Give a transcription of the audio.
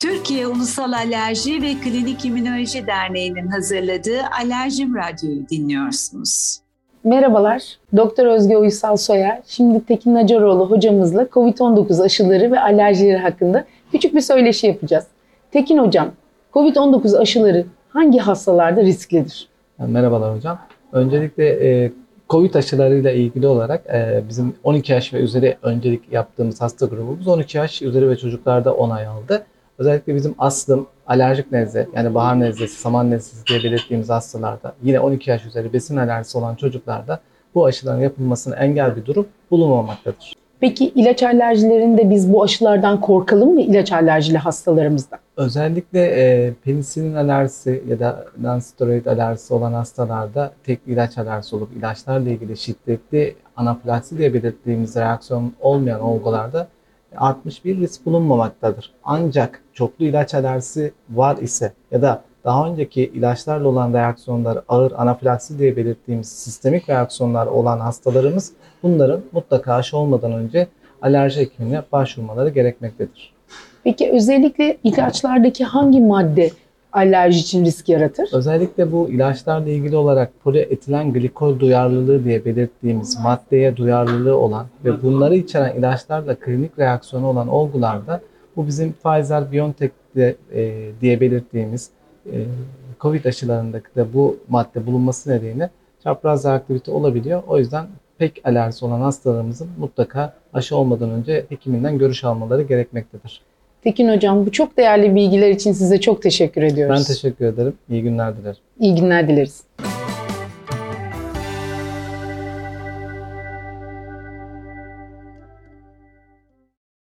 Türkiye Ulusal Alerji ve Klinik İmmünoloji Derneği'nin hazırladığı Alerjim Radyo'yu dinliyorsunuz. Merhabalar, Doktor Özge Uysal Soyer. Şimdi Tekin Nacaroğlu hocamızla COVID-19 aşıları ve alerjileri hakkında küçük bir söyleşi yapacağız. Tekin hocam, COVID-19 aşıları hangi hastalarda risklidir? Merhabalar hocam. Öncelikle e, COVID aşılarıyla ilgili olarak e, bizim 12 yaş ve üzeri öncelik yaptığımız hasta grubumuz 12 yaş üzeri ve çocuklarda onay aldı. Özellikle bizim astım, alerjik nezle yani bahar nezlesi, saman nezlesi diye belirttiğimiz hastalarda yine 12 yaş üzeri besin alerjisi olan çocuklarda bu aşıların yapılmasına engel bir durum bulunmamaktadır. Peki ilaç alerjilerinde biz bu aşılardan korkalım mı ilaç alerjili hastalarımızda? Özellikle e, penisilin alerjisi ya da non-steroid alerjisi olan hastalarda tek ilaç alerjisi olup ilaçlarla ilgili şiddetli anafilaksi diye belirttiğimiz reaksiyon olmayan olgularda artmış bir risk bulunmamaktadır. Ancak çoklu ilaç alerjisi var ise ya da daha önceki ilaçlarla olan reaksiyonlar ağır anafilaksi diye belirttiğimiz sistemik reaksiyonlar olan hastalarımız bunların mutlaka aşı olmadan önce alerji hekimine başvurmaları gerekmektedir. Peki özellikle ilaçlardaki hangi madde alerji için risk yaratır? Özellikle bu ilaçlarla ilgili olarak polietilen glikol duyarlılığı diye belirttiğimiz maddeye duyarlılığı olan ve bunları içeren ilaçlarla klinik reaksiyonu olan olgularda bu bizim Pfizer-BioNTech'de e, diye belirttiğimiz e, COVID aşılarındaki de bu madde bulunması nedeniyle çapraz reaktivite olabiliyor. O yüzden pek alerjisi olan hastalarımızın mutlaka aşı olmadan önce hekiminden görüş almaları gerekmektedir. Tekin Hocam bu çok değerli bilgiler için size çok teşekkür ediyoruz. Ben teşekkür ederim. İyi günler dilerim. İyi günler dileriz.